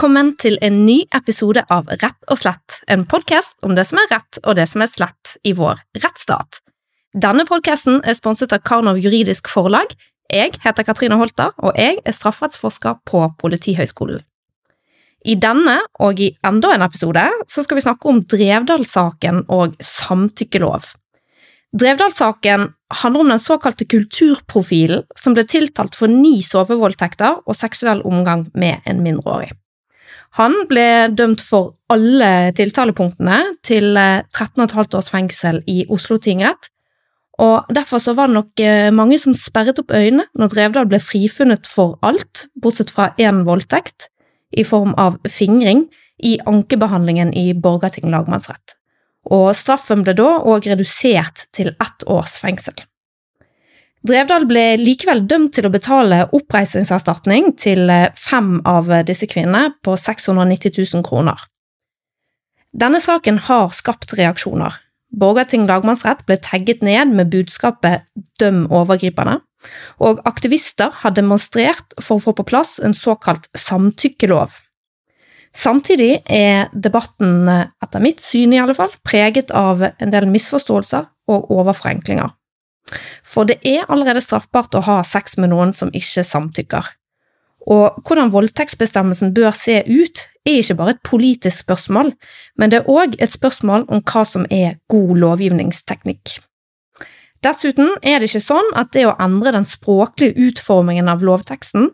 velkommen til en ny episode av Rett og slett, en podkast om det som er rett og det som er slett i vår rettsstat. Denne podkasten er sponset av Karnov juridisk forlag. Jeg heter Katrine Holter, og jeg er strafferettsforsker på Politihøgskolen. I denne og i enda en episode så skal vi snakke om Drevdal-saken og samtykkelov. Drevdal-saken handler om den såkalte kulturprofilen som ble tiltalt for ni sovevoldtekter og seksuell omgang med en mindreårig. Han ble dømt for alle tiltalepunktene til 13,5 års fengsel i Oslo tingrett, og derfor så var det nok eh, mange som sperret opp øynene når Drevdal ble frifunnet for alt, bortsett fra én voldtekt, i form av fingring, i ankebehandlingen i Borgarting lagmannsrett og straffen ble da òg redusert til ett års fengsel. Drevdal ble likevel dømt til å betale oppreisningserstatning til fem av disse kvinnene på 690 000 kroner. Denne saken har skapt reaksjoner. Borgarting lagmannsrett ble tagget ned med budskapet 'døm overgriperne', og aktivister har demonstrert for å få på plass en såkalt samtykkelov Samtidig er debatten, etter mitt syn i alle fall, preget av en del misforståelser og overforenklinger. For det er allerede straffbart å ha sex med noen som ikke samtykker. Og hvordan voldtektsbestemmelsen bør se ut, er ikke bare et politisk spørsmål, men det er òg et spørsmål om hva som er god lovgivningsteknikk. Dessuten er det ikke sånn at det å endre den språklige utformingen av lovteksten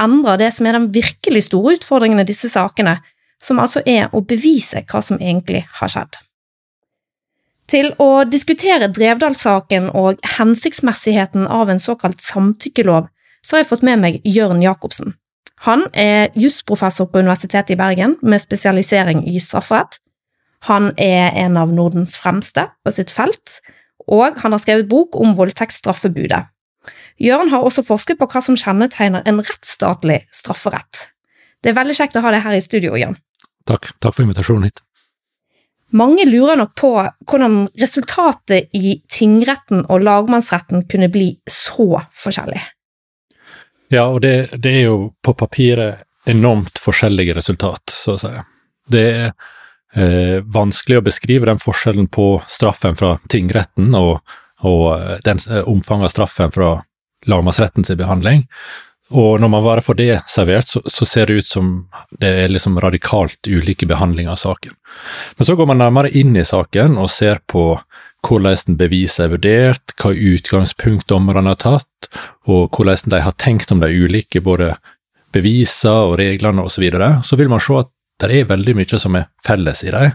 endrer det som er den virkelig store utfordringen i disse sakene, som altså er å bevise hva som egentlig har skjedd. Til å diskutere Drevdal-saken og hensiktsmessigheten av en såkalt samtykkelov, så har jeg fått med meg Jørn Jacobsen. Han er jusprofessor på Universitetet i Bergen med spesialisering i strafferett. Han er en av Nordens fremste på sitt felt, og han har skrevet bok om voldtektsstraffebudet. Jørn har også forsket på hva som kjennetegner en rettsstatlig strafferett. Det er veldig kjekt å ha deg her i studio, Jørn. Takk. Takk for invitasjonen hit. Mange lurer nok på hvordan resultatet i tingretten og lagmannsretten kunne bli så forskjellig. Ja, og det, det er jo på papiret enormt forskjellige resultat, så å si. Det er eh, vanskelig å beskrive den forskjellen på straffen fra tingretten og, og den eh, omfanget av straffen fra lagmannsretten sin behandling. Og når man bare får det servert, så, så, ser det ut som det er liksom radikalt ulike behandlinger av saken. Men så går man nærmere inn i saken og ser på hvordan beviset er vurdert, hva utgangspunkt dommerne har tatt, og hvordan de har tenkt om de ulike både beviser og reglene osv., så, videre, så vil man se at det er veldig mye som er felles i dem,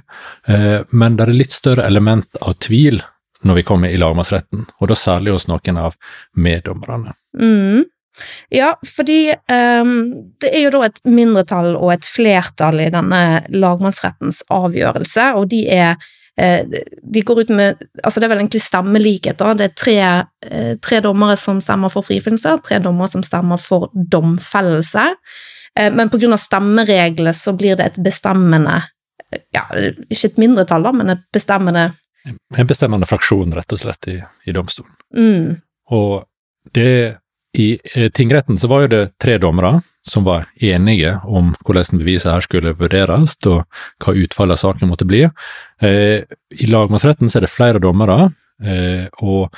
eh, men det er litt større element av tvil når vi kommer i lagmannsretten, og da særlig hos noen av meddommerne. Mm. Ja, fordi um, det er jo da et mindretall og et flertall i denne lagmannsrettens avgjørelse, og de er eh, de går ut med altså Det er vel egentlig stemmelikhet. da, Det er tre, eh, tre dommere som stemmer for frifinnelse, tre dommere som stemmer for domfellelse. Eh, men pga. stemmereglene så blir det et bestemmende ja, Ikke et mindretall, da, men et bestemmende en bestemmende fraksjon, rett og slett, i, i domstolen. Mm. Og det I eh, tingretten så var jo det tre dommere som var enige om hvordan beviset her skulle vurderes, og hva utfallet av saken måtte bli. Eh, I lagmannsretten så er det flere dommere, eh, og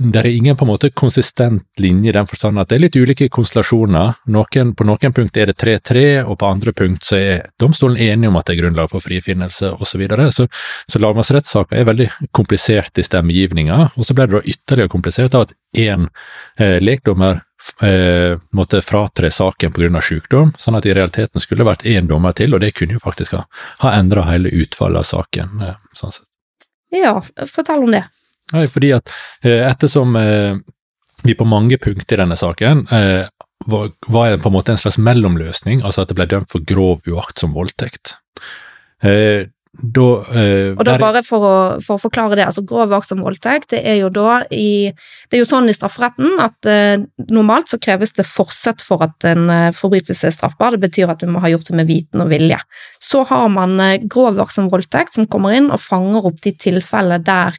det er ingen på en måte konsistent linje i den forstand at det er litt ulike konstellasjoner. Noen, på noen punkt er det 3-3, og på andre punkt så er domstolen enig om at det er grunnlag for frifinnelse osv. Så, videre. så Så lagmannsrettssaker er veldig komplisert i stemmegivninga, og så ble det da ytterligere komplisert av at én eh, lekdommer eh, måtte fratre saken pga. sykdom, sånn at i realiteten skulle det vært én dommer til, og det kunne jo faktisk ha, ha endra hele utfallet av saken. Eh, sånn sett. Ja, fortell om det. Nei, fordi at eh, ettersom eh, vi på mange punkter i denne saken eh, var, var på en måte en slags mellomløsning, altså at det ble dømt for grov uaktsom voldtekt. Eh, da, eh, og da bare for å, for å, forklare det, altså grov uaktsom voldtekt, det er jo da i Det er jo sånn i strafferetten at eh, normalt så kreves det forsett for at en forbrytelse er straffbar. Det betyr at du må ha gjort det med viten og vilje. Så har man grov uaktsom voldtekt som kommer inn og fanger opp de tilfellene der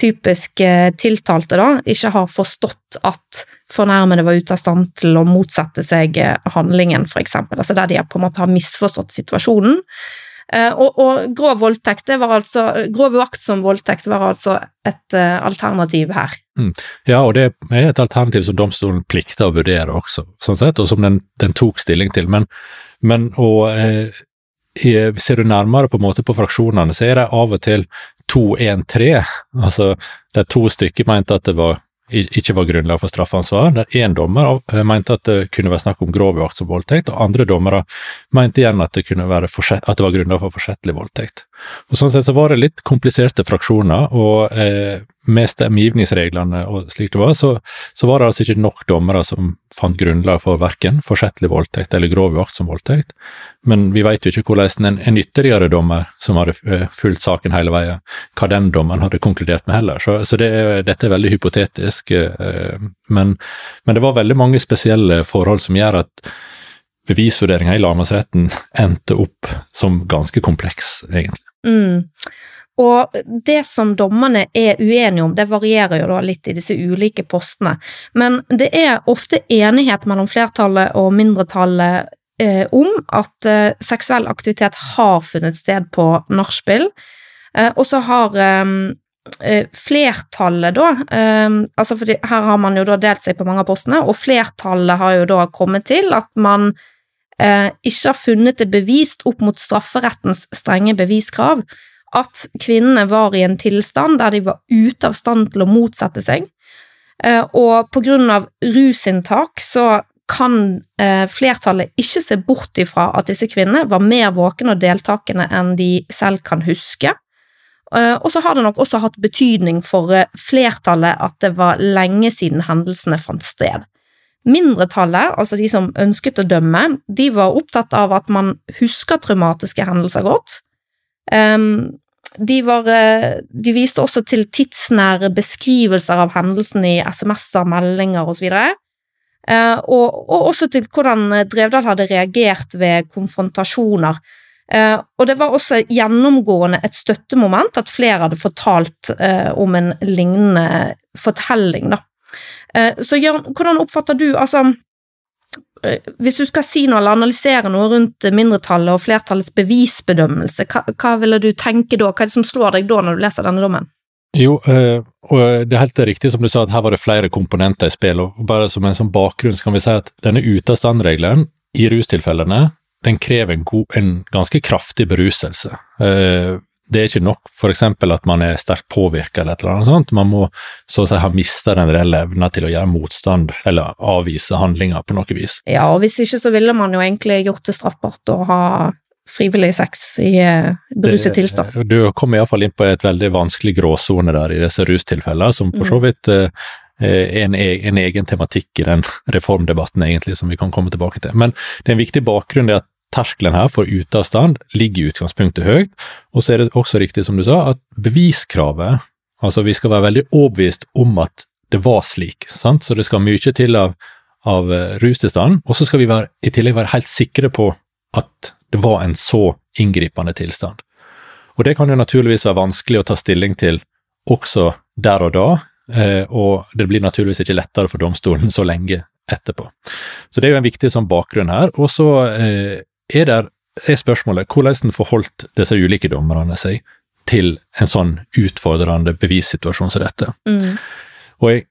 typisk eh, tiltalte da, ikke har forstått at fornærmede var ute av stand til å motsette seg eh, handlingen, eksempel. Altså der de på en måte har misforstått situasjonen. Eh, og, og, grov altså, grov uaktsom voldtekt var altså et alternativ her. Mm. Ja, og det er et alternativ som domstolen plikter å vurdere også, sånn sett, og som den, den tok stilling til. Men, men og, ser du nærmere på, på fraksjonene, så er det av og til 2-1-3. Altså, der to stykker mente at det var ikke var grunnlag for straffansvar, der én dommer eh, mente at det kunne være snakk om grov uaktsom voldtekt, og andre dommere mente igjen at det, være at det var grunnlag for forsettlig voldtekt. Og Sånn sett så var det litt kompliserte fraksjoner, og eh, med stemmegivningsreglene og slik det var, så, så, var det altså ikke nok dommere som fant grunnlag for verken forsettlig voldtekt eller grov uaktsom voldtekt. Men vi vet jo ikke hvordan en, en ytterligere dommer som hadde eh, fulgt saken hele veien, hva den dommeren hadde konkludert med heller. Så, så det, dette er veldig hypotetisk. Eh, men, men, det var veldig mange spesielle forhold som gjør at bevisvurderinga i lagmannsretten endte opp som ganske kompleks, egentlig. Mm. Og det som dommerne er uenige om, det varierer jo da litt i disse ulike postene, men det er ofte enighet mellom flertallet og mindretallet eh, om at eh, seksuell aktivitet har funnet sted på nachspiel, eh, og så har eh, eh, flertallet, da eh, altså fordi Her har man jo da delt seg på mange av postene, og flertallet har jo da kommet til at man ikke har funnet det bevist opp mot strafferettens strenge beviskrav at kvinnene var i en tilstand der de var ute av stand til å motsette seg, eh, og på grunn av rusinntak så kan eh, flertallet ikke se bort ifra at disse kvinnene var mer våkne og deltakende enn de selv kan huske. Eh, og så har det nok også hatt betydning for flertallet at det var lenge siden hendelsene fant sted. Mindretallet, altså de som ønsket å dømme, de var opptatt av at man husker traumatiske hendelser godt, Um, de, var, eh, de, viste også til tidsnære beskrivelser av hendelsen i SMS-er, meldinger osv. Uh, og, og også til hvordan Drevdal hadde reagert ved konfrontasjoner. Og det var også gjennomgående et støttemoment at flere hadde fortalt om en lignende fortelling. Da. Så Jørn, hvordan oppfatter du altså Eh, hvis du skal si noe eller analysere noe rundt mindretallet og flertallets bevisbedømmelse, hva, hva ville du tenke da? Hva er det som slår deg da når du leser denne dommen? Jo, øh, og det er helt riktig som du sa, at her var det flere komponenter i spill. og Bare som en sånn bakgrunn så kan vi si at denne ute-av-stand-regelen i rustilfellene den krever en, god, en ganske kraftig beruselse. Det er ikke nok f.eks. at man er sterkt påvirka eller et eller annet sånt, man må så å si ha mista den reelle evna til å gjøre motstand eller avvise handlinger på noe vis. Ja, og hvis ikke så ville man jo egentlig gjort det straffbart å ha frivillig sex i uh, beruset tilstand. Du kommer iallfall inn på et veldig vanskelig gråsone der i disse rustilfellene, som for så mm. vidt uh, en, e, en, egen tematikk i den reformdebatten, egentlig, som vi kan komme tilbake til. Men det er en viktig bakgrunn det at terskelen her for uteavstand ligger i utgangspunktet høyt, og så er det også riktig som du sa, at beviskravet Altså, vi skal være veldig overbevist om at det var slik, sant? så det skal mye til av, av eh, rustilstand, og så skal vi være, i tillegg være helt sikre på at det var en så inngripende tilstand. Og det kan jo naturligvis være vanskelig å ta stilling til også der og da, eh, og det blir naturligvis ikke lettere for domstolen så lenge etterpå. Så det er jo en viktig sånn bakgrunn her. Og så eh, er, der, er spørsmålet hvordan forholdt disse ulike dommerne seg til en sånn utfordrende bevissituasjon som dette. Mm. Og jeg,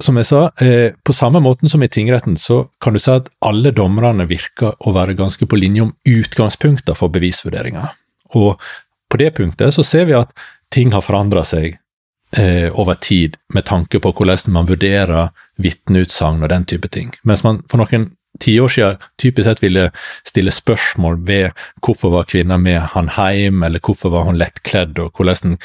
som jeg sa, eh, på samme måten som i tingretten, så kan du si at alle dommerne virker å være ganske på linje om utgangspunkter for bevisvurderinger. Og på det punktet så ser vi at ting har forandra seg eh, over tid med tanke på hvordan man vurderer vitneutsagn og den type ting. Mens man for noen tiår siden typisk sett ville stille spørsmål ved hvorfor var kvinna med han hjem, eller hvorfor var hun lettkledd, og hvordan,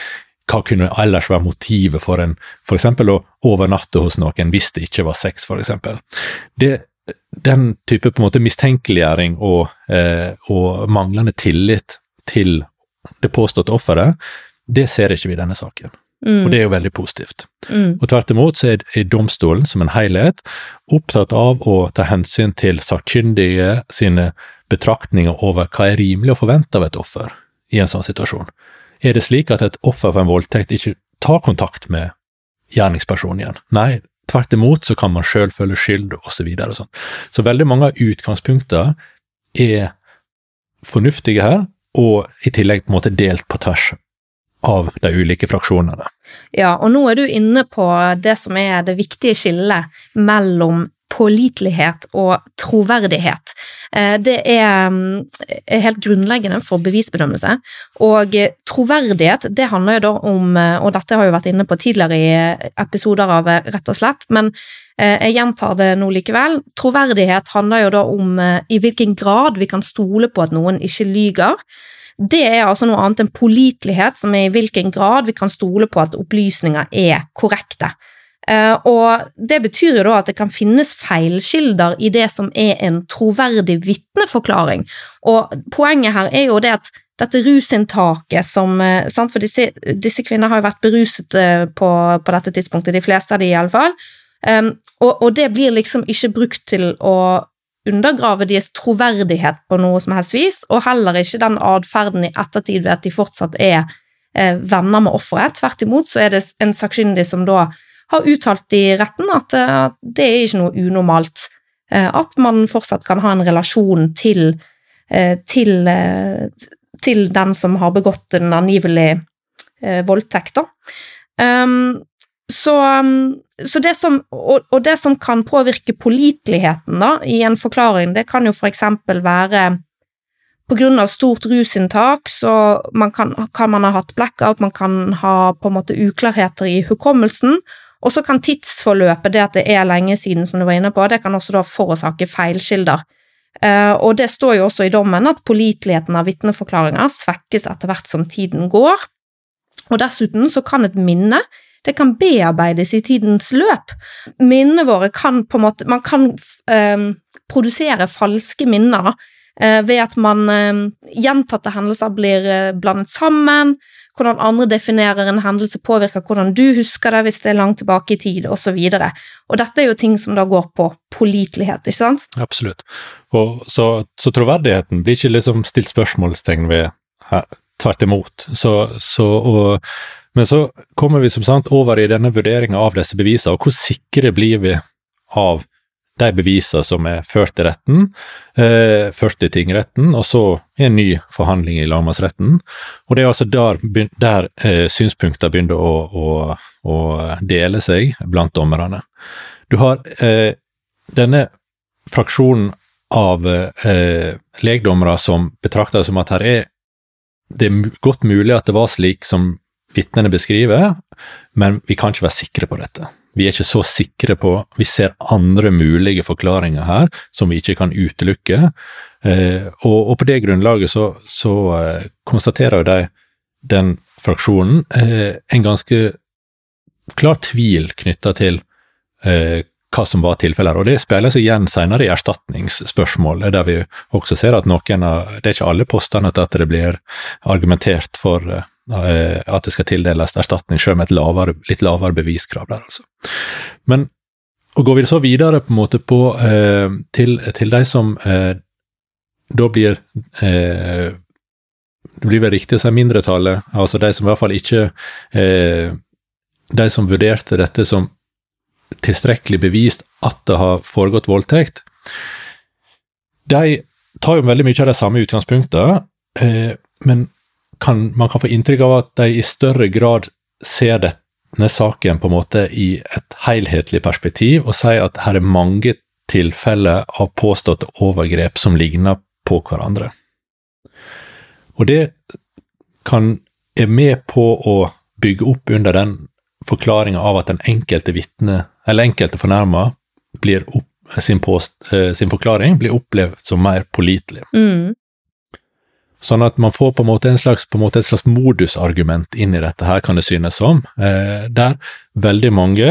hva kunne ellers være motivet for en f.eks. å overnatte hos noen hvis det ikke var sex, f.eks. Den type på en måte mistenkeliggjøring og, eh, og manglende tillit til det påståtte offeret, det ser ikke vi i denne saken. Mm. Og det er jo veldig positivt. Mm. Og tvert imot så er, er domstolen som en helhet opptatt av å ta hensyn til sakkyndige sine betraktninger over hva er rimelig å forvente av et offer i en sånn situasjon. Er det slik at et offer for en voldtekt ikke tar kontakt med gjerningspersonen igjen. Nei, tvert imot så kan man sjøl føle skyld, osv. Så, videre, og sånn. så veldig mange av utgangspunktene er fornuftige her, og i tillegg på en måte delt på tvers av de ulike fraksjonene. Ja, og nå er du inne på det som er det viktige skillet mellom pålitelighet og troverdighet. Eh, det mm, er helt grunnleggende for bevisbedømmelse. Og troverdighet, det handler jo da om, eh, og dette har jeg vært inne på tidligere i episoder av Rett og slett, men eh, jeg gjentar det nå likevel. Troverdighet handler jo da om i hvilken grad vi kan stole på at noen ikke lyger. Det er altså noe annet enn pålitelighet, som er i hvilken grad vi kan stole på at opplysninger er korrekte. Uh, og Det betyr jo da at det kan finnes feilkilder i det som er en troverdig vitneforklaring. Og Poenget her er jo det at dette rusinntaket som uh, sant, For disse, disse kvinner har jo vært beruset uh, på, på, dette tidspunktet, de fleste av de iallfall. Um, og, og det blir liksom ikke brukt til å undergrave deres troverdighet på noe som helst vis, og heller ikke den atferden i ettertid ved at de fortsatt er eh, venner med offeret. Tvert imot så er det en sakkyndig som da har uttalt i retten at, eh, at det er ikke noe unormalt. Eh, at man fortsatt kan ha en relasjon til, eh, til, eh, til den som har begått en angivelig eh, voldtekt. da. Um, så, um, så det som, og, og, det som kan påvirke påliteligheten i en forklaring, det kan jo for eksempel være på grunn av stort rusinntak så man kan, kan, man ha hatt blackout, man kan ha på en måte uklarheter i hukommelsen, og så kan tidsforløpet, det at det er lenge siden, som du var inne på, det kan også da forårsake feilkilder. Uh, og det står jo også i dommen at påliteligheten av vitneforklaringer svekkes etter hvert som tiden går. Og dessuten så kan et minne det kan bearbeides i tidens løp. Minnene våre kan på en måte Man kan eh, produsere falske minner eh, ved at man eh, Gjentatte hendelser blir eh, blandet sammen. Hvordan andre definerer en hendelse, påvirker hvordan du husker det hvis det er langt tilbake i tid, osv. Og, så og dette er jo ting som da går på pålitelighet, ikke sant? Absolutt. Og så, så troverdigheten blir ikke liksom stilt spørsmålstegn ved her. Tvert imot. Så, så, og men så kommer vi som sant over i denne vurderinga av disse bevisene, og hvor sikre blir vi av de bevisene som er ført til retten, eh, først i tingretten, og så i en ny forhandling i lagmannsretten. Og det er altså der, der eh, synspunkter begynner å, å, å, dele seg blant dommerne. Du har eh, denne fraksjonen av eh, legdommere som betrakter det som at her er det er godt mulig at det var slik som vitnene beskriver, men vi kan ikke være sikre på dette. Vi er ikke så sikre på Vi ser andre mulige forklaringer her som vi ikke kan utelukke. Eh, og, og, på det grunnlaget så, så eh, konstaterer jo de, den fraksjonen, eh, en ganske klar tvil knytta til hva som var tilfellet her. Og det speiler seg igjen senere i erstatningsspørsmål, der vi også ser at noen av Det er ikke alle postene at det blir argumentert for at det skal tildeles erstatning, selv med et lavere, litt lavere beviskrav der, altså. Men og går vi så videre på en måte på eh, til, til, de som eh, da blir eh, Det blir vel riktig å si mindretallet, altså de som i hvert fall ikke eh, De som vurderte dette som tilstrekkelig bevist at det har foregått voldtekt, de tar jo veldig mye av de samme utgangspunktene, eh, men kan, man kan få inntrykk av at de i større grad ser denne saken på en måte i et helhetlig perspektiv, og sier at her er mange tilfeller av påståtte overgrep som ligner på hverandre. Og det kan, er med på å bygge opp under den forklaringa av at den enkelte vitne, eller enkelte fornærma, sin, eh, sin, forklaring blir opplevd som mer pålitelig. Mm. Sånn at man får på en måte, en slags, på en måte et slags modusargument inn i dette her, kan det synes som, eh, der veldig mange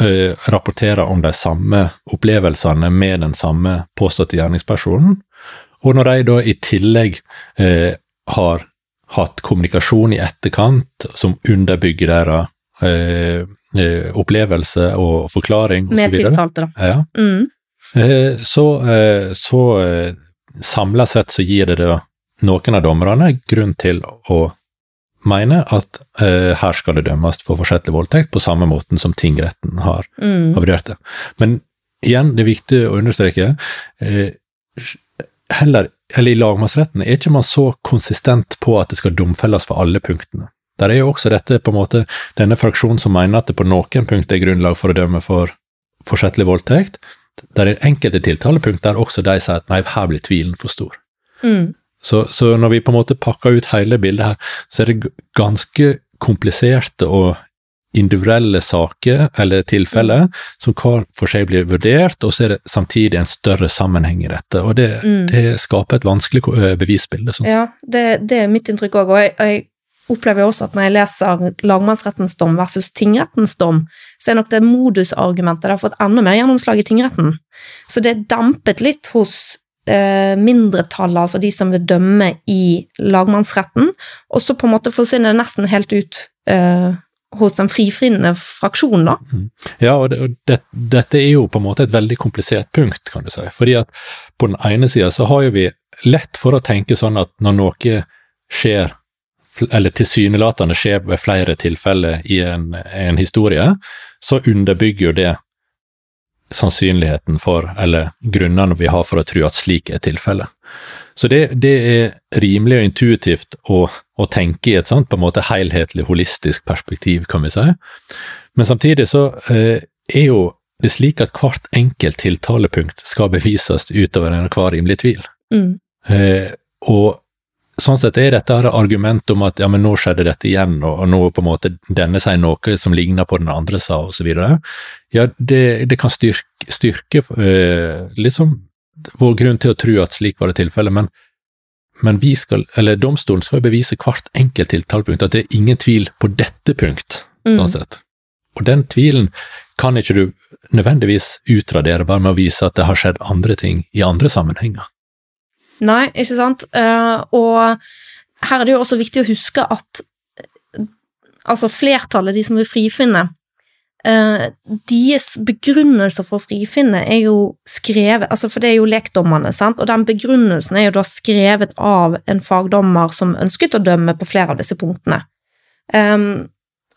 eh, rapporterer om de samme opplevelsene med den samme påståtte gjerningspersonen, og når de da i tillegg eh, har hatt kommunikasjon i etterkant som underbygger deres eh, eh, opplevelse og forklaring osv. Med tiltalte, da. Ja. Mm. Eh, så, så samla sett så gir det da noen av dommerne grunn til å mene at eh, her skal det dømmes for forsettlig voldtekt, på samme måten som tingretten har, Mm. vurdert det. Men igjen, det er viktig å understreke, eh, heller, eller i lagmannsretten er ikke man så konsistent på at det skal domfelles for alle punktene. Der er jo også dette på en måte denne fraksjonen som mener at det på noen punkt er grunnlag for å dømme for forsettlig voldtekt. Der er enkelte tiltalepunkt der også de sier at nei, her blir tvilen for stor. Mm. Så, så når vi på en måte pakker ut hele bildet her, så er det ganske kompliserte og individuelle saker eller tilfeller som hver for seg blir vurdert, og så er det samtidig en større sammenheng i dette. Og det, Mm. det skaper et vanskelig eh, bevisbilde. Sånn. Ja, det, det er mitt inntrykk òg. Og jeg, jeg opplever også at når jeg leser lagmannsrettens dom versus tingrettens dom, så er nok det modusargumentet det har fått enda mer gjennomslag i tingretten. Så det er dampet litt hos mindretallet, altså de som vil dømme i lagmannsretten, og så på en måte forsvinner det nesten helt ut eh, hos den frifinnende fraksjonen, da. Ja, og, det, og det, dette er jo på en måte et veldig komplisert punkt, kan du si. Fordi at på den ene sida så har jo vi lett for å tenke sånn at når noe skjer, eller tilsynelatende skjer ved flere tilfeller i en, en historie, så underbygger jo det sannsynligheten for, eller grunnene vi har for å tro at slik er tilfellet. Så det, det er rimelig og intuitivt å, å tenke i et sånt på en måte helhetlig, holistisk perspektiv, kan vi si. Men samtidig så eh, er jo det slik at hvert enkelt tiltalepunkt skal bevises utover enhver rimelig tvil. Mm. Eh, og sånn sett er dette her argument om at ja, men nå skjedde dette igjen, og, og nå på en måte denne sier noe som ligner på den andre sa, videre. Ja, det, det kan styrke, styrke eh, liksom vår grunn til å tro at slik var det tilfellet, men, men vi skal, eller domstolen skal bevise hvert enkelt tiltalepunkt, at det er ingen tvil på dette punkt, Mm. sånn sett. Og den tvilen kan ikke du nødvendigvis utradere bare med å vise at det har skjedd andre ting i andre sammenhenger. Nei, ikke sant? Eh, og her er det jo også viktig å huske at eh, altså flertallet, de som vil frifinne, eh, deres begrunnelser for å frifinne er jo skrevet altså For det er jo lekdommerne, sant? og den begrunnelsen er jo da skrevet av en fagdommer som ønsket å dømme på flere av disse punktene. Um,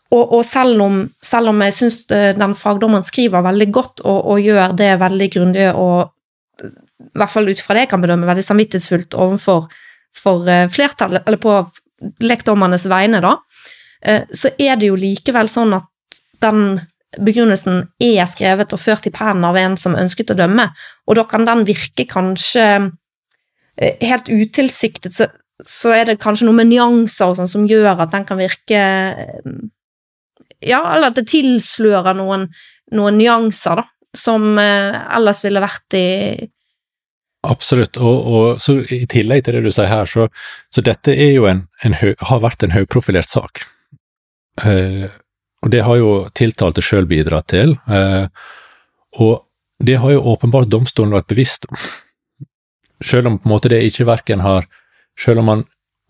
og, og selv, om, selv om jeg syns den fagdommeren skriver veldig godt og, og gjør det veldig grundig og i hvert fall ut fra det jeg kan bedømme, veldig samvittighetsfullt overfor for eh, flertallet, eller på lekdommernes vegne, da, eh, så er det jo likevel sånn at den begrunnelsen er skrevet og ført i pennen av en som ønsket å dømme, og da kan den virke kanskje eh, helt utilsiktet, så, så er det kanskje noe med nyanser og sånn som gjør at den kan virke Ja, eller at det tilslører noen, noen nyanser, da, som ellers ville vært i Absolutt, og, og så i tillegg til det du sier her, så, så dette er jo en, en hø, har vært en høyprofilert sak. Eh, og det har jo tiltalte sjøl bidratt til, eh, og det har jo åpenbart domstolen vært bevisst om. Selv om på en måte det ikke verken har Sjøl om man,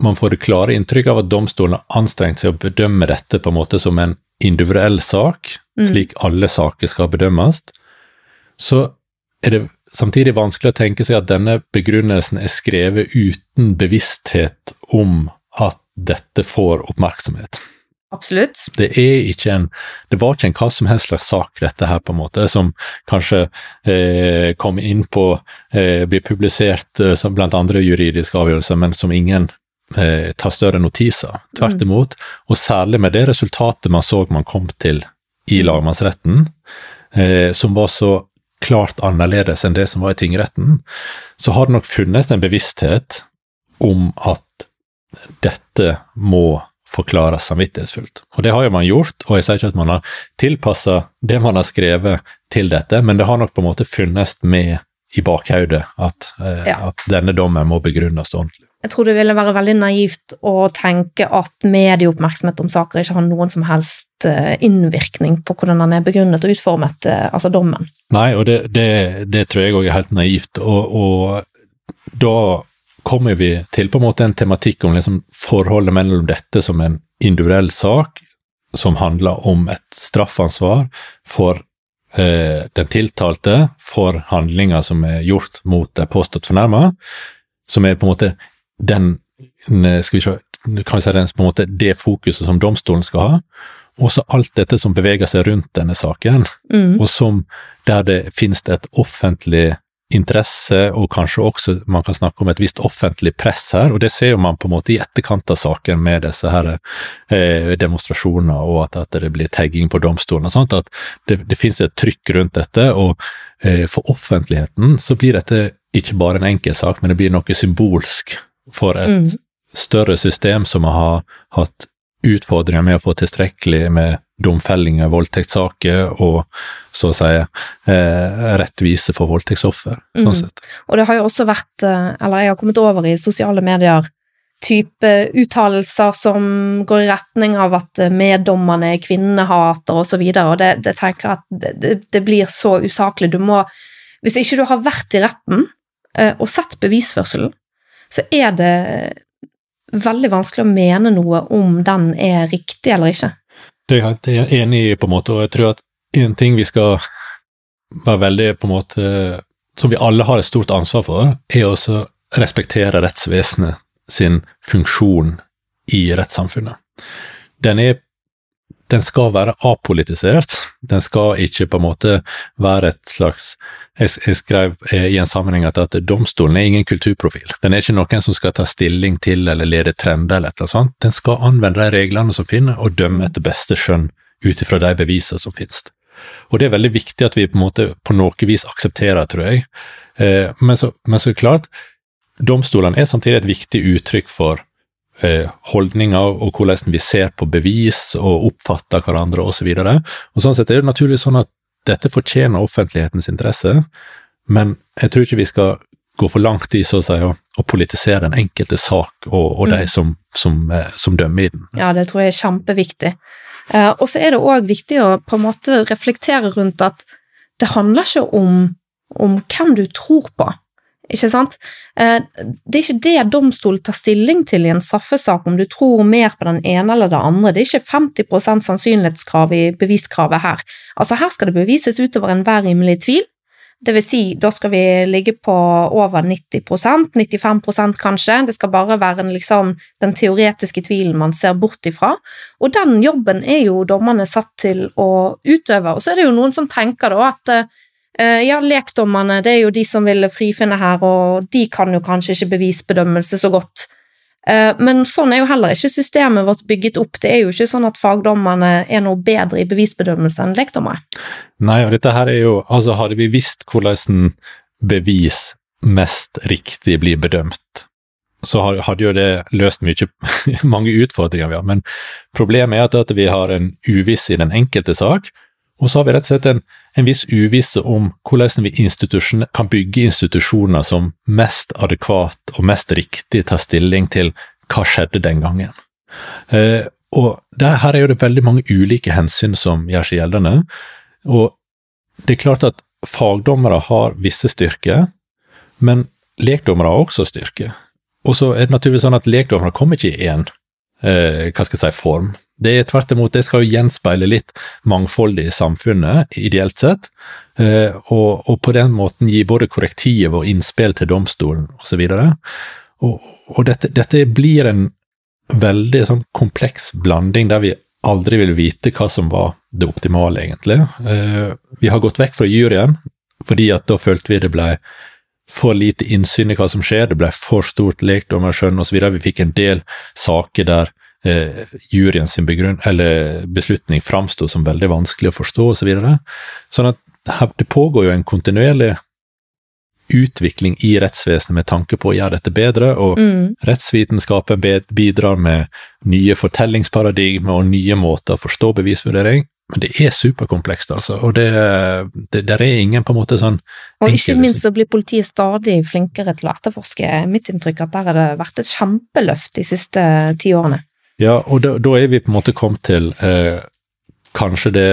man får det klare inntrykk av at domstolen har anstrengt seg å bedømme dette på en måte som en individuell sak, Mm. slik alle saker skal bedømmes, så er det samtidig vanskelig å tenke seg at denne begrunnelsen er skrevet uten bevissthet om at dette får oppmerksomhet. Absolutt. Det er ikke en Det var ikke en hva som helst slags sak, dette her, på en måte, som kanskje eh, kom inn på eh, Blir publisert eh, som blant andre juridiske avgjørelser, men som ingen eh, tar større notis av. Tvert imot, og særlig med det resultatet man så man kom til i lagmannsretten, eh, som var så klart annerledes enn det som var i tingretten, så har det nok funnes en bevissthet om at dette må forklares samvittighetsfullt. Og det har jo man gjort, og jeg sier ikke at man har tilpassa det man har skrevet til dette, men det har nok på en måte funnes med i bakhodet at, eh, Ja. at denne dommen må begrunnes ordentlig. Jeg tror det ville være veldig naivt å tenke at medieoppmerksomhet om saker ikke har noen som helst eh, innvirkning på hvordan den er begrunnet og utformet, eh, altså dommen. Nei, og det, det, det tror jeg òg er helt naivt, og, og da kommer vi til på en måte en tematikk om liksom forholdet mellom dette som en individuell sak, som handler om et straffansvar for eh, den tiltalte for handlinger som er gjort mot det påstått fornærma, som er på en måte den skal vi se, kan si det, på en måte, det fokuset som domstolen skal ha, og så alt dette som beveger seg rundt denne saken, Mm. og som der det finnes et offentlig interesse, og kanskje også man kan snakke om et visst offentlig press her, og det ser jo man på en måte i etterkant av saken med disse her eh, demonstrasjoner, og at, at det blir tagging på domstolen og sånt, at det, det finnes et trykk rundt dette, og eh, for offentligheten så blir dette ikke bare en enkel sak, men det blir noe symbolsk for et Mm. større system som har hatt utfordringer med å få tilstrekkelig med domfellinger voldtektssaker, og så å si eh, rettvise for voldtektsoffer. Mm. Sånn sett. Og det har jo også vært, eh, eller jeg har kommet over i sosiale medier, type uttalelser som går i retning av at eh, meddommerne er kvinnehater og så videre, og det, det tenker at det, det, blir så usaklig. Du må, hvis ikke du har vært i retten eh, og sett bevisførselen, så er det veldig vanskelig å mene noe om den er riktig eller ikke. Det er jeg enig i, på en måte, og jeg tror at en ting vi skal være veldig på en måte Som vi alle har et stort ansvar for, er å respektere rettsvesenet sin funksjon i rettssamfunnet. Den er den skal være apolitisert. Den skal ikke på en måte være et slags Jeg, jeg skrev eh, i en sammenheng at, at domstolen er ingen kulturprofil. Den er ikke noen som skal ta stilling til eller lede trender eller et eller annet. Den skal anvende de reglene som finnes, og dømme etter beste skjønn ut ifra de bevisene som finnes. Og det er veldig viktig at vi på en måte på noe vis aksepterer, tror jeg. Eh, men, så, men så klart, domstolene er samtidig et viktig uttrykk for eh, holdninger og hvordan vi ser på bevis og oppfatter hverandre osv. Så og sånn sett er det naturligvis sånn at dette fortjener offentlighetens interesse, men jeg tror ikke vi skal gå for langt i så å si å, å politisere den enkelte sak og, og de Mm. som, som, eh, som dømmer i den. Ja, det tror jeg er kjempeviktig. Eh, og så er det òg viktig å på en måte reflektere rundt at det handler ikke om, om hvem du tror på. Ikke sant? Eh, det er ikke det domstolen tar stilling til i en straffesak, om du tror mer på den ene eller det andre. Det er ikke 50% sannsynlighetskrav i beviskravet her. Altså Her skal det bevises utover enhver rimelig tvil. Det vil si, da skal vi ligge på over 90% 95% kanskje. Det skal bare være en, liksom, den teoretiske tvilen man ser bort ifra. Og den jobben er jo dommerne satt til å utøve. Og så er det jo noen som tenker da at eh, ja, lekdommerne det er jo de som vil frifinne her, og de kan jo kanskje ikke bevisbedømmelse så godt. Eh, Men sånn er jo heller ikke systemet vårt bygget opp. Det er jo ikke sånn at fagdommerne er noe bedre i bevisbedømmelse enn lekdommere. Nei, og dette her er jo Altså, hadde vi visst hvordan bevis mest riktig blir bedømt, så hadde jo det løst mye, mange utfordringer vi har. Men problemet er at vi har en uviss i den enkelte sak, og så har vi rett og slett en, en viss uvisse om hvordan vi kan bygge institusjoner som mest adekvat og mest riktig tar stilling til hva skjedde den gangen. Eh, og der, her er jo det veldig mange ulike hensyn som gjør seg gjeldende, og det er klart at fagdommere har visse styrker, men lekdommere har også styrker. Og så er det naturligvis sånn at lekdommere kommer ikke i én eh, hva skal jeg si, form. Det er tvert imot, det skal jo gjenspeile litt mangfoldet i samfunnet, ideelt sett, eh, og, og på den måten gi både korrektiv og innspill til domstolen osv. Og, og dette, dette blir en veldig sånn kompleks blanding der vi aldri vil vite hva som var det optimale, egentlig. Eh, vi har gått vekk fra juryen, fordi at da følte vi det ble for lite innsyn i hva som skjer, det ble for stort lekdommerskjønn osv. Vi fikk en del saker der eh, juryen sin begrunn, eller beslutning framsto som veldig vanskelig å forstå osv. Så videre. sånn at her, det pågår jo en kontinuerlig utvikling i rettsvesenet med tanke på å gjøre dette bedre, og Mm. rettsvitenskapen bidrar med nye fortellingsparadigmer og nye måter å forstå bevisvurdering. Men det er superkomplekst, altså, og det, det der er ingen på en måte sånn Og ikke minst så blir politiet stadig flinkere til å etterforske. Mitt inntrykk er at der har det vært et kjempeløft de siste ti årene. Ja, og da, da er vi på en måte kommet til eh, kanskje det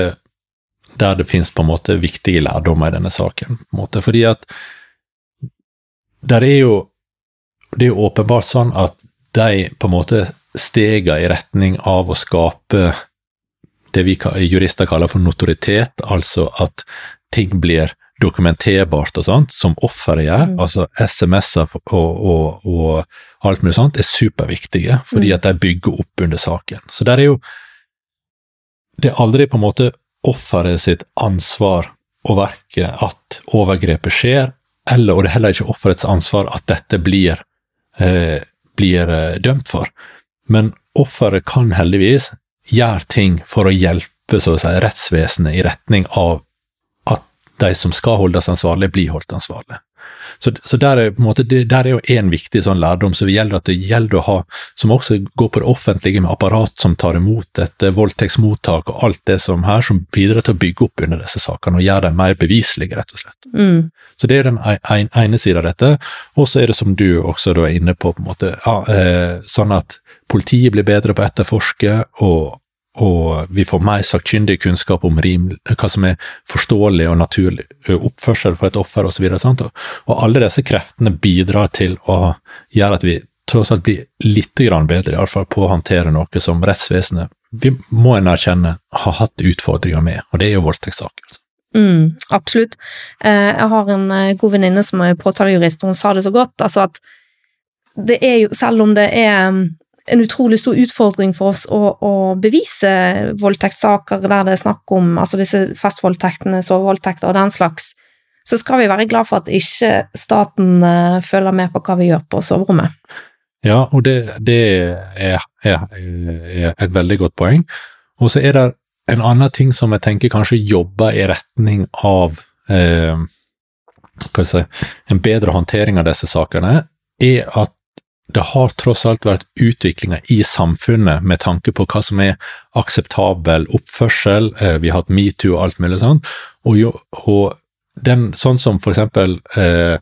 der det finnes på en måte viktige lærdommer i denne saken. på en måte, Fordi at der er jo Det er jo åpenbart sånn at de på en måte stega i retning av å skape det vi jurister kaller for notoritet, altså at ting blir dokumenterbart og sånt, som offeret gjør, Mm. altså SMS-er og, og, og alt mulig sånt, er superviktige, fordi Mm. at de bygger opp under saken. Så der er jo Det er aldri på en måte offeret sitt ansvar å verke at overgrepet skjer, eller, og det er heller ikke offerets ansvar at dette blir, eh, blir eh, dømt for. Men offeret kan heldigvis gjøre ting for å hjelpe så å si, rettsvesenet i retning av de som skal holdes ansvarlig, blir holdt ansvarlig. Så, så der, er, måte, der er jo en viktig sånn lærdom som gjelder at det gjelder å ha, som også går på det offentlige med apparat som tar imot et voldtektsmottak og alt det som her, som bidrar til å bygge opp under disse sakene og gjøre dem mer beviselige, rett og slett. Mm. Så det er den en, en, ene siden av dette. Og så er det som du også er inne på, på en måte, ja, eh, sånn at politiet blir bedre på å etterforske, og, og vi får mer sakkyndig kunnskap om rim, hva som er forståelig og naturlig oppførsel for et offer osv. Og, og, og alle disse kreftene bidrar til å gjøre at vi tross alt blir litt bedre i alle fall på å håndtere noe som rettsvesenet vi må en erkjenne har hatt utfordringer med, og det er jo voldtektssaker. Altså. Mm, absolutt. Eh, jeg har en eh, god venninne som er påtalejurist, og hun sa det så godt. Altså at det er jo, selv om det er en utrolig stor utfordring for oss å, å bevise voldtektssaker der det er snakk om altså disse fastvoldtektene, sovevoldtekter og den slags, så skal vi være glad for at ikke staten eh, følger med på hva vi gjør på soverommet. Ja, og det, det er, er, er et veldig godt poeng. Og så er det en annen ting som jeg tenker kanskje jobber i retning av eh, si, en bedre håndtering av disse sakene, er at det har tross alt vært utviklinger i samfunnet med tanke på hva som er akseptabel oppførsel. Eh, vi har hatt metoo og alt mulig sånn. Og, jo, og den, sånn som for eksempel eh,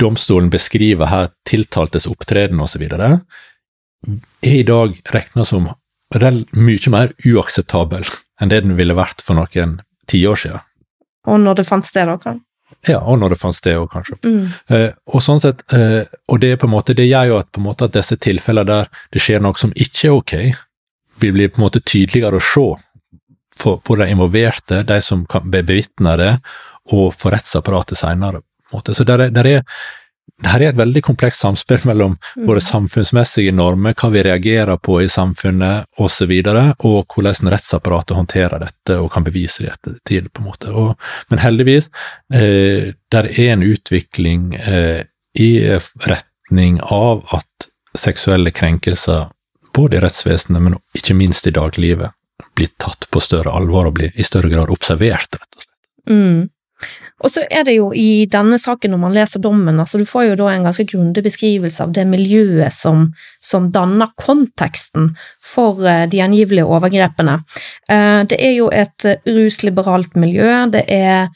domstolen beskriver her tiltaltes opptreden osv., er i dag regna som mye mer uakseptabel enn det den ville vært for noen tiår siden. Og når det fant sted, da. Ja, og når det fant sted òg, kanskje. Mm. Eh, og sånn sett, eh, og det er på en måte, det gjør jo at, på en måte at disse tilfellene der det skjer noe som ikke er ok, vil bli på en måte tydeligere å se for, på de involverte, de som kan be- bevitne det, og for rettsapparatet måte. Så der er, der er, her er et veldig komplekst samspill mellom Mm. våre samfunnsmessige normer, hva vi reagerer på i samfunnet osv., og, og hvordan rettsapparatet håndterer dette og kan bevise det i ettertid. på en måte. Og, men heldigvis, eh, der er en utvikling eh, i retning av at seksuelle krenkelser, både i rettsvesenet, men ikke minst i dagliglivet, blir tatt på større alvor og blir i større grad observert, rett og slett. Mm. Og så er det jo i denne saken, når man leser dommen, altså du får jo da en ganske grundig beskrivelse av det miljøet som, som danner konteksten for eh, de angivelige overgrepene. Eh, Det er jo et eh, rusliberalt miljø, det er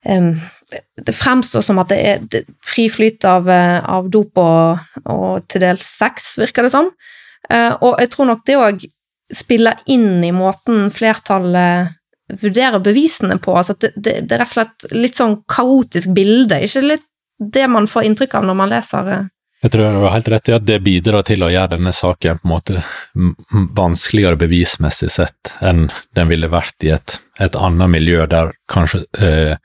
det- fremstår som at det er fri flyt av, av dop og, og til dels sex, virker det som. Og jeg tror nok det òg spiller inn i måten flertallet vurderer bevisene på. Altså det, det, det er rett og slett litt sånn kaotisk bilde, ikke litt det man får inntrykk av når man leser eh, Jeg tror du har helt rett i at det bidrar til å gjøre denne saken på en måte vanskeligere bevismessig sett enn den ville vært i et, et annet miljø der kanskje eh,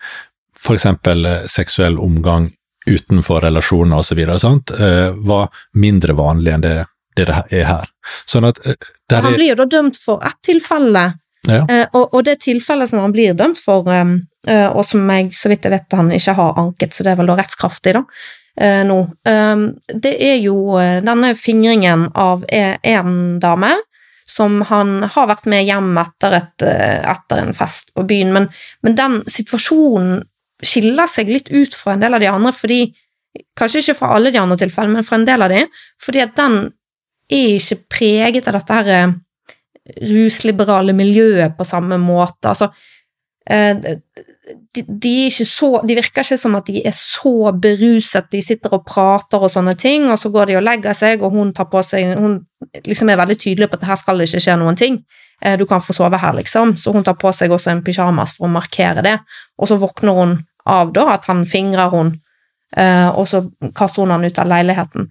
eksempel eh, seksuell omgang utenfor relasjoner osv. Eh, var mindre vanlig enn det det det er her. Sånn at eh, Han blir jo da dømt for ett tilfelle, Ja. eh, og, og det tilfellet som han blir dømt for, eh, eh, og som jeg så vidt jeg vet han ikke har anket, så det er vel da rettskraftig, da, eh, nå, eh, det er jo eh, denne fingringen av én en dame som han har vært med hjem etter, et, etter en fest på byen, men, men den situasjonen skiller seg litt ut fra en del av de andre, fordi Kanskje ikke fra alle de andre tilfellene, men fra en del av de, fordi at den er ikke preget av dette her rusliberale miljøet på samme måte. Altså, eh, de, de, så, de virker ikke som at de er så beruset, de sitter og prater og sånne ting, og så går de og legger seg, og hun tar på seg Hun liksom er veldig tydelig på at her skal det ikke skje noen ting. Eh, Du kan få sove her, liksom. Så hun tar på seg også en pyjamas for å markere det, og så våkner hun av da at han fingrer hun, eh, og så kaster hun han ut av leiligheten.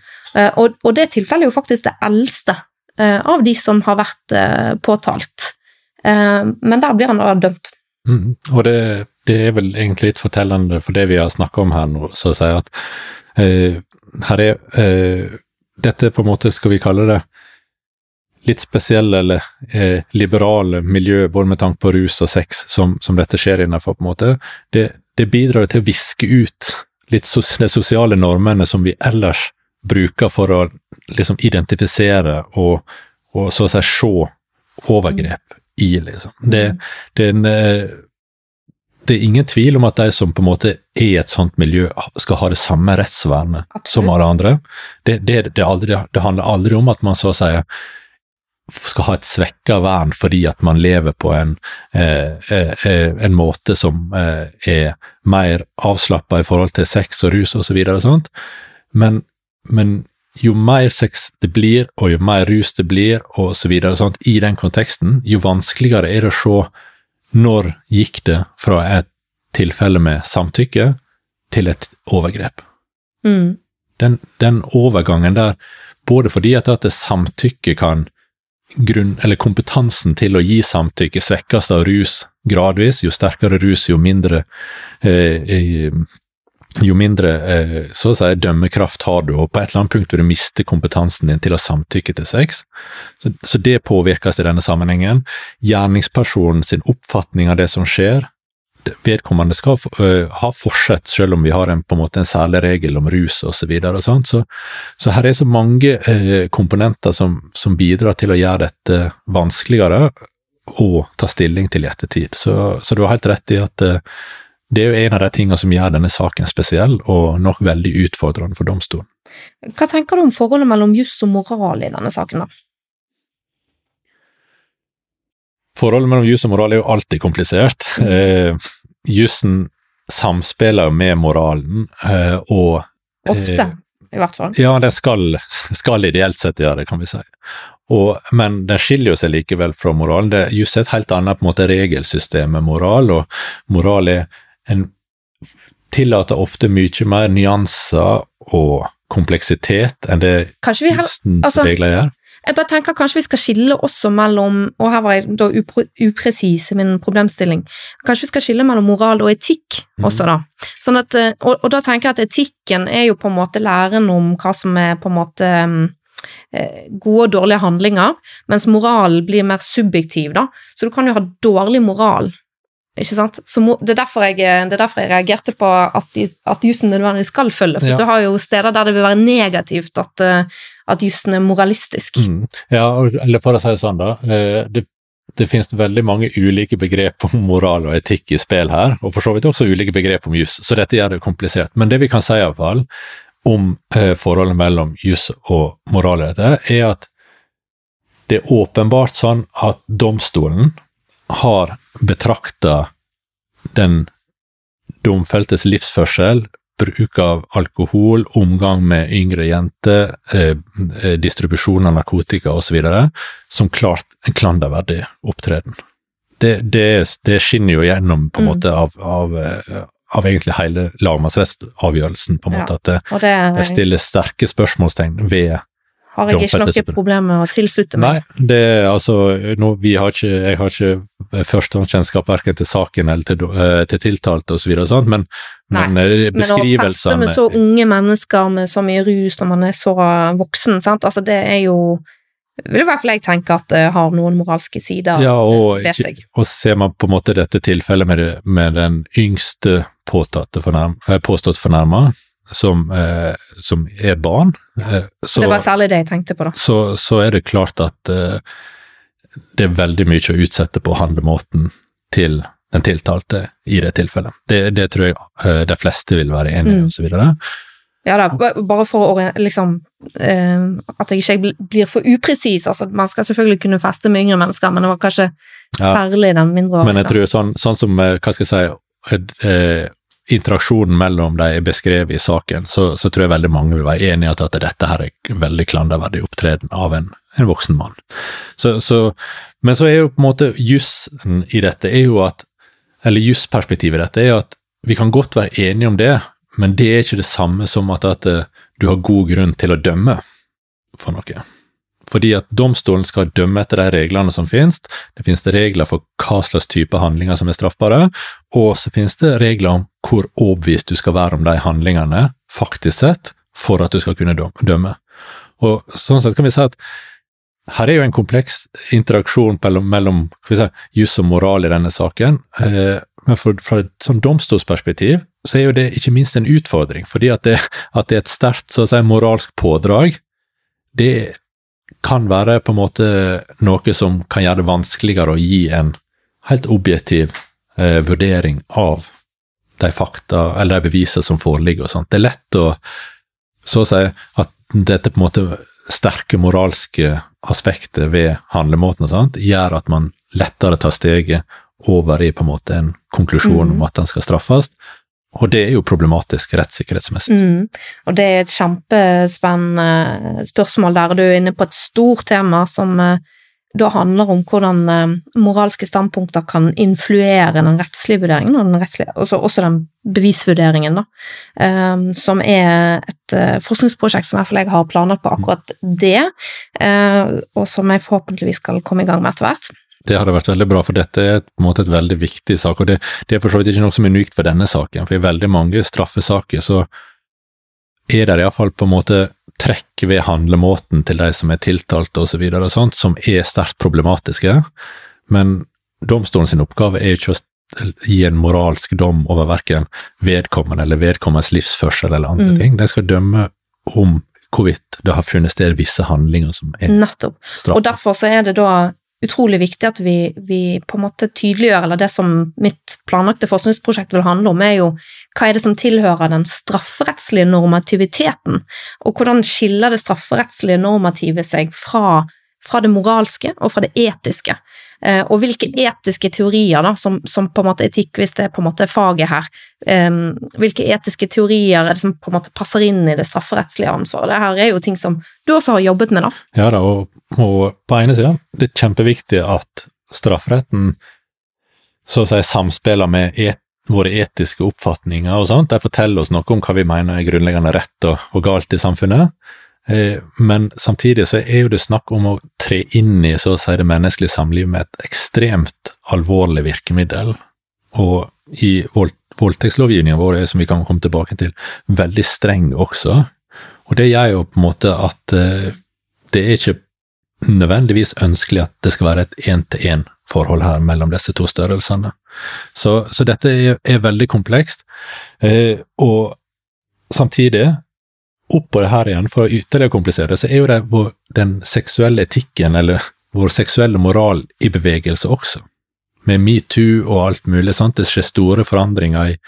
Og, og det tilfellet er jo faktisk det eldste av de som har vært eh, påtalt. Eh, Men der blir han da dømt. Mm, og det det er vel egentlig litt fortellende for det vi har snakka om her nå, så å si at eh, her er eh, Dette på en måte, skal vi kalle det, litt spesielle eller eh, liberale miljø, både med tanke på rus og sex, som, som dette skjer innenfor, på en måte, det, det bidrar til å viske ut litt sos de sosiale normene som vi ellers bruker for å liksom identifisere og, og så å si se overgrep i, liksom. Det, det er en eh, det er ingen tvil om at de som på en måte er i et sånt miljø, skal ha det samme rettsvernet Absolutt. som alle andre. Det, det, det, aldri, det, handler aldri om at man så å si skal ha et svekka vern fordi at man lever på en, eh, eh, eh en måte som eh, er mer avslappa i forhold til sex og rus osv. Og, så og men, men jo mer sex det blir, og jo mer rus det blir, og så videre, sant? i den konteksten, jo vanskeligere er det å se når gikk det fra et tilfelle med samtykke til et overgrep? Mm. Den, den, overgangen der, både fordi at, at samtykke kan grunn, eller kompetansen til å gi samtykke svekkes av rus gradvis, jo sterkere rus, jo mindre eh, eh jo mindre eh, så å si, dømmekraft har du, og på et eller annet punkt vil du miste kompetansen din til å samtykke til sex. Så, det påvirkes i denne sammenhengen. Gjerningspersonen sin oppfatning av det som skjer, vedkommende skal uh, ha forsett, selv om vi har en, på en måte en særlig regel om rus osv. Så, videre, og sånt. så, så her er så mange uh, komponenter som, som, bidrar til å gjøre dette vanskeligere å ta stilling til i ettertid. Så, så du har helt rett i at det er jo en av de tingene som gjør denne saken spesiell, og nok veldig utfordrende for domstolen. Hva tenker du om forholdet mellom juss og moral i denne saken, da? Forholdet mellom juss og moral er jo alltid komplisert. Mm. Eh, jussen samspiller med moralen, eh, og eh, Ofte, i hvert fall. Ja, den skal, skal, ideelt sett gjøre det, kan vi si. Og, men den skiller jo seg likevel fra moralen. Juss er et helt annet på en måte regelsystem med moral, og moral er en tillater ofte mye mer nyanser og kompleksitet enn det kunstens altså, regler gjør. Jeg bare tenker Kanskje vi skal skille også mellom og her var jeg da upresis i min problemstilling, kanskje vi skal skille mellom moral og etikk mm. også, da. Sånn at, eh, og, og, da tenker jeg at etikken er jo på en måte læren om hva som er på en måte eh, gode og dårlige handlinger, mens moral blir mer subjektiv, da. Så du kan jo ha dårlig moral ikke sant? Må, det, er jeg, det er derfor jeg reagerte på at, de, at jussen nødvendigvis skal følge. For ja. du har jo steder der det vil være negativt at, eh, at jussen er moralistisk. Mm. Ja, eller for å si det sånn, da. Eh, det, det finnes veldig mange ulike begrep om moral og etikk i spill her, og for så vidt også ulike begrep om juss, så dette gjør det komplisert. Men det vi kan si iallfall om eh, forholdet mellom juss og moral i dette, er at det er åpenbart sånn at domstolen har betrakta den domfeltes livsførsel, bruk av alkohol, omgang med yngre jenter, eh, eh distribusjon av narkotika osv., som klart en klanderverdig opptreden. Det, det, det, skinner jo gjennom på en mm. måte av, av, eh, av, egentlig hele lagmannsrettsavgjørelsen, på en måte, ja, at det, det stiller sterke spørsmålstegn ved har jeg ikke noe problem med å tilslutte meg. Nei, det er altså no, har ikke, Jeg har ikke førstehåndskjennskap verken til saken eller til, uh, til tiltalte osv., men, men beskrivelsene Men å feste med så unge mennesker med så mye rus når man er så voksen, sant, altså det er jo vil i hvert fall jeg tenke at det har noen moralske sider ja, og, ved seg. Og ser man på en måte dette tilfellet med, med den yngste fornærm, eh, påstått fornærma, som, eh, som er barn. Eh, så, det var særlig det jeg tenkte på, da. Så, så er det klart at eh, det er veldig mye å utsette på handlemåten til den tiltalte i det tilfellet. Det, det tror jeg eh, de fleste vil være enig i, mm. osv. Ja da, bare for å liksom eh, At jeg ikke blir for upresis. Altså, man skal selvfølgelig kunne feste med yngre mennesker, men det var kanskje særlig den mindreårige. Men jeg tror sånn, sånn som, eh, hva skal jeg si, eh, interaksjonen mellom de er beskrevet i saken, så, så, tror jeg veldig mange vil være enig i at, at dette her er veldig klanderverdig opptreden av en, en voksen mann. Så, så, men så er jo på en måte jussen i dette er jo at Eller jussperspektivet i dette er jo at vi kan godt være enige om det, men det er ikke det samme som at, at eh, du har god grunn til å dømme for noe. Fordi at domstolen skal dømme etter de reglene som finnes. Det finnes det regler for hva slags type handlinger som er straffbare, og så finnes det regler om hvor overbevist du skal være om de handlingene, faktisk sett, for at du skal kunne dømme. Og sånn sett kan vi si at her er jo en kompleks interaksjon mellom, si, juss og moral i denne saken. Eh, men fra et sånn domstolsperspektiv så er jo det ikke minst en utfordring, fordi at det, at det er et sterkt si, moralsk pådrag. Det kan være på en måte noe som kan gjøre det vanskeligere å gi en helt objektiv eh, vurdering av de fakta eller de bevisene som foreligger. og sånt. Det er lett å så å si at dette på en måte sterke moralske aspektet ved handlemåten og sånt, gjør at man lettere tar steget over i på en måte en konklusjon mm. om at den skal straffes. Og det er jo problematisk rettssikkerhetsmessig. Mm. Og det er et kjempespennende spørsmål der, du er inne på et stort tema som uh, da handler om hvordan uh, moralske standpunkter kan influere den rettslige vurderingen, og den rettslige, også, også, den bevisvurderingen, da, som er et forskningsprosjekt som i hvert fall jeg har planlagt på akkurat det, og som jeg forhåpentligvis skal komme i gang med etter hvert. Det hadde vært veldig bra, for dette er på en måte et veldig viktig sak. og Det, det er for så vidt ikke noe som er unikt for denne saken, for i veldig mange straffesaker så er det iallfall på en måte trekk ved handlemåten til de som er tiltalte sånt, som er sterkt problematiske. Men domstolen sin oppgave er ikke å gi en moralsk dom over verken vedkommende eller vedkommendes livsførsel eller andre mm. ting. De skal dømme om hvorvidt det har funnet sted visse handlinger som er Nettopp. Og derfor så er det da utrolig viktig at vi, vi, på en måte tydeliggjør, eller det som mitt planlagte forskningsprosjekt vil handle om, er jo hva er det som tilhører den strafferettslige normativiteten, og hvordan skiller det strafferettslige normative seg fra, fra det moralske og fra det etiske. Eh, og hvilke etiske teorier, da, som, som, på en måte etikk, hvis det er på en måte faget her, um, hvilke etiske teorier er det som på en måte passer inn i det strafferettslige ansvaret? Det her er jo ting som du også har jobbet med, da. Ja da, og, og på ene sida, det er kjempeviktig at strafferetten så å si samspiller med et, våre etiske oppfatninger og sånt. De forteller oss noe om hva vi mener er grunnleggende rett og, og galt i samfunnet. Eh, men samtidig så er jo det snakk om å tre inn i så å si det menneskelige samlivet med et ekstremt alvorlig virkemiddel. Og i vold, voldtektslovgivningen vår er, som vi kan komme tilbake til, veldig streng også. Og det gjør jo på en måte at eh, det er ikke nødvendigvis ønskelig at det skal være et én-til-én-forhold her mellom disse to størrelsene. Så, så dette er, er, veldig komplekst. Eh, og samtidig oppå det her igjen, for å ytterligere komplisere, så er jo det vår, den seksuelle etikken, eller vår seksuelle moral, i bevegelse også. Med metoo og alt mulig. sant? Det skjer store forandringer i,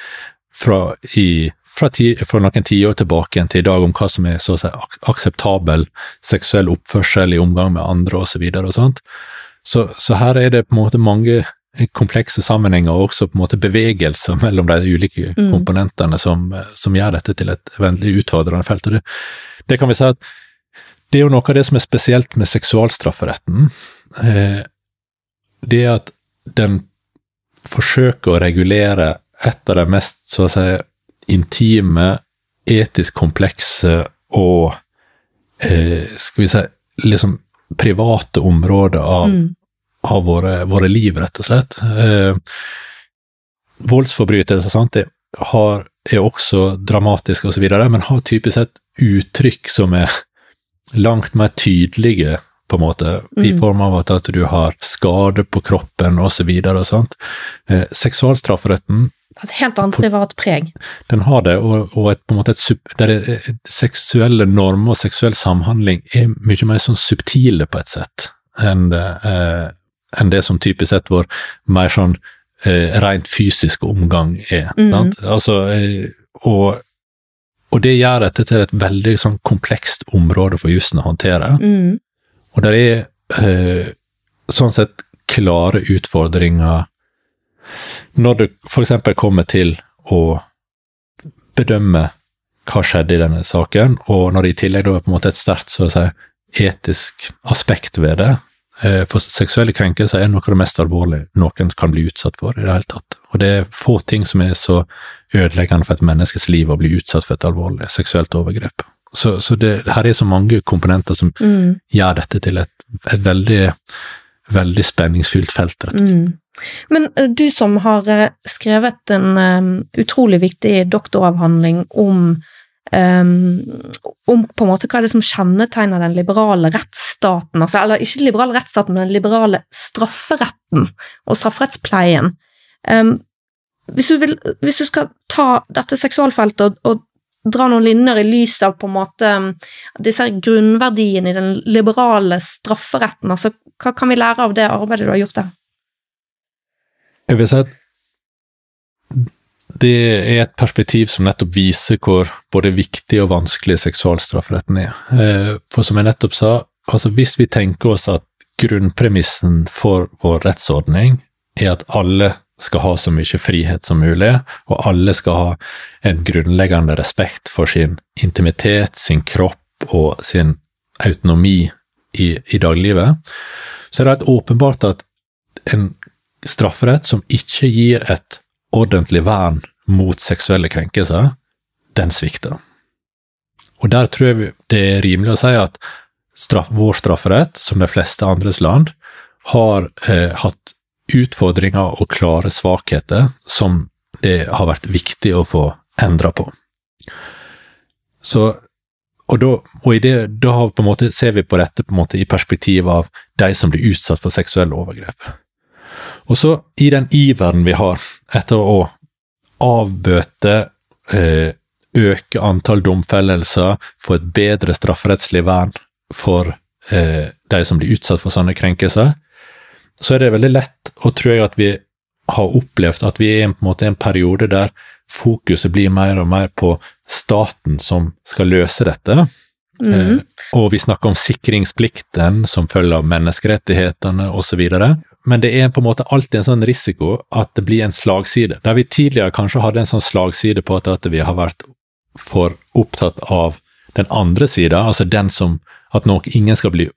fra, i, fra, ti, fra, noen tiår tilbake til i dag om hva som er så å si akseptabel seksuell oppførsel i omgang med andre osv. Så, så, så her er det på en måte mange komplekse sammenhenger og også på en måte bevegelser mellom de ulike mm. komponentene som, som, gjør dette til et veldig utfordrende felt. Og det, det, kan vi si at det er jo noe av det som er spesielt med seksualstrafferetten. Eh, det er at den forsøker å regulere et av de mest så å si intime, etisk komplekse og eh, skal vi si liksom private områder av, mm av våre, våre, liv, rett og slett. Eh, voldsforbrytelser sant, det har, er også dramatiske osv., men har typisk sett uttrykk som er langt mer tydelige, på en måte, mm. i form av at, at, du har skade på kroppen osv. Eh, seksualstrafferetten et helt annet privat preg. Den har det, og, og et, på en måte et, er, seksuelle normer og seksuell samhandling er mye mer sånn subtile på et sett enn eh, en det som typisk sett vår mer sånn eh, rent fysisk omgang er. Mm. Altså, eh, og, og, det gjør dette til et veldig sånn komplekst område for jussen å håndtere. Mm. Og det er eh, sånn sett klare utfordringer når du f.eks. kommer til å bedømme hva skjedde i denne saken, og når det i tillegg da er på en måte et sterkt så å si, etisk aspekt ved det, Eh, for seksuelle krenkelser er noe av det mest alvorlige noen kan bli utsatt for i det hele tatt. Og det er få ting som er så ødeleggende for et menneskes liv å bli utsatt for et alvorlig seksuelt overgrep. så, så det, her er så mange komponenter som Mm. gjør dette til et, et veldig, veldig spenningsfylt felt. rett og slett. Mm. Men eh, du som har eh, skrevet en eh, utrolig viktig doktoravhandling om Um, om på en måte hva er det som kjennetegner den liberale rettsstaten, altså, eller ikke den liberale rettsstaten, men den liberale strafferetten og strafferettspleien. Um, hvis, du vil, hvis du skal ta dette seksualfeltet og, og dra noen linjer i lys av på en måte eh, disse grunnverdiene i den liberale strafferetten, altså hva kan vi lære av det arbeidet du har gjort der? Jeg vil si at det er et perspektiv som nettopp viser hvor både viktig og vanskelig seksualstrafferetten er. Eh, For som jeg nettopp sa, altså hvis vi tenker oss at grunnpremissen for vår rettsordning er at alle skal ha så mye frihet som mulig, og alle skal ha en grunnleggende respekt for sin intimitet, sin kropp og sin autonomi i, i daglivet, så er det helt åpenbart at en strafferett som ikke gir et ordentlig vern mot seksuelle krenkelser, den svikter. Og der tror jeg det er rimelig å si at straff, vår strafferett, som de fleste andres land, har eh, hatt utfordringer og klare svakheter som det har vært viktig å få endra på. Så, og da, og i det, da ser vi på dette på en måte i perspektiv av de som blir utsatt for seksuelle overgrep. Og så, i den iveren vi har etter å avbøte, eh, øke antall domfellelser, få et bedre strafferettslig vern for eh, de som blir utsatt for sånne krenkelser, så er det veldig lett å tro jeg at vi har opplevd at vi er i en, på en måte en periode der fokuset blir mer og mer på staten som skal løse dette. Mm. Eh, og vi snakker om sikringsplikten som følger av menneskerettighetene osv. Men det er på en måte alltid en sånn risiko at det blir en slagside. Der vi tidligere kanskje hadde en sånn slagside på at, vi har vært for opptatt av den andre sida, altså den som at nok ingen skal bli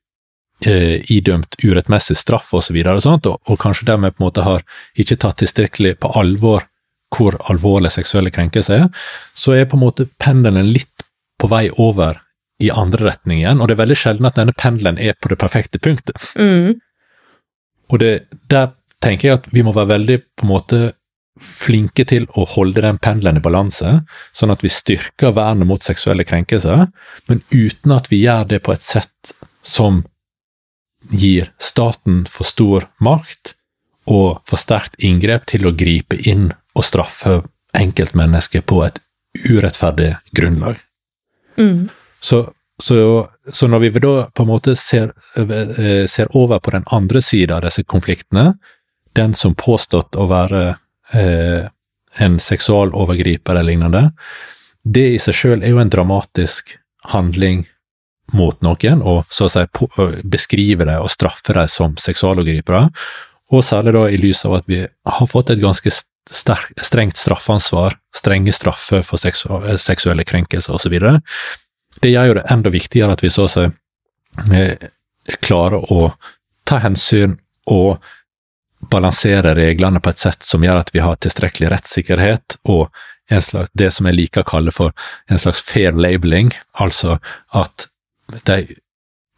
eh, idømt urettmessig straff osv., og, så videre, og, og kanskje dermed på en måte har ikke tatt tilstrekkelig på alvor hvor alvorlig seksuelle krenkelser er, så er på en måte pendelen litt på vei over i andre retning igjen, og det er veldig sjelden at denne pendelen er på det perfekte punktet. Mm. Og det, der tenker jeg at vi må være veldig på en måte flinke til å holde den pendelen i balanse, sånn at vi styrker vernet mot seksuelle krenkelser, men uten at vi gjør det på et sett som gir staten for stor makt og for sterkt inngrep til å gripe inn og straffe enkeltmennesker på et urettferdig grunnlag. Mm. Så, så, så når vi da på en måte ser, eh, ser over på den andre sida av disse konfliktene, den som påstått å være eh, en seksualovergriper eller lignende, det i seg sjøl er jo en dramatisk handling mot noen, og så å si på, beskrive det og straffe dem som seksualovergripere, og særlig da i lys av at vi har fått et ganske sterk, strengt straffansvar, strenge straffer for seksu seksuelle krenkelser osv. Det gjør jo det enda viktigere at vi så å si eh, klarer å ta hensyn og balansere reglene på et sett som gjør at vi har tilstrekkelig rettssikkerhet og en slags, det som jeg liker å kalle for en slags fair labeling, altså at det,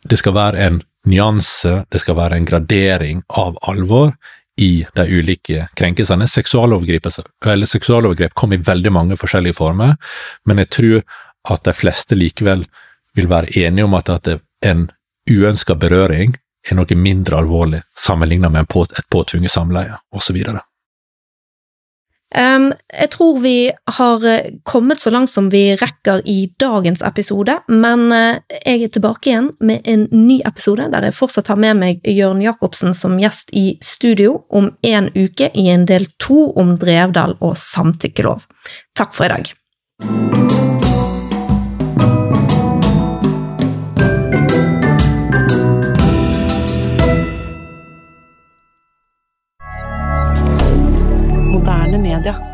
det skal være en nyanse, det skal være en gradering av alvor i de ulike krenkelsene. Seksualovergrep, seksualovergrep kom i veldig mange forskjellige former, men jeg tror at de fleste likevel vil være enige om at, at en uønska berøring er noe mindre alvorlig sammenlignet med på, et påtvunget samleie, osv. Um, jeg tror vi har eh, kommet så langt som vi rekker i dagens episode, men uh, jeg er tilbake igjen med en ny episode der jeg fortsatt har med meg Jørn Jacobsen som gjest i studio om en uke i en del to om Drevdal og samtykkelov. Takk for i dag. milliardaire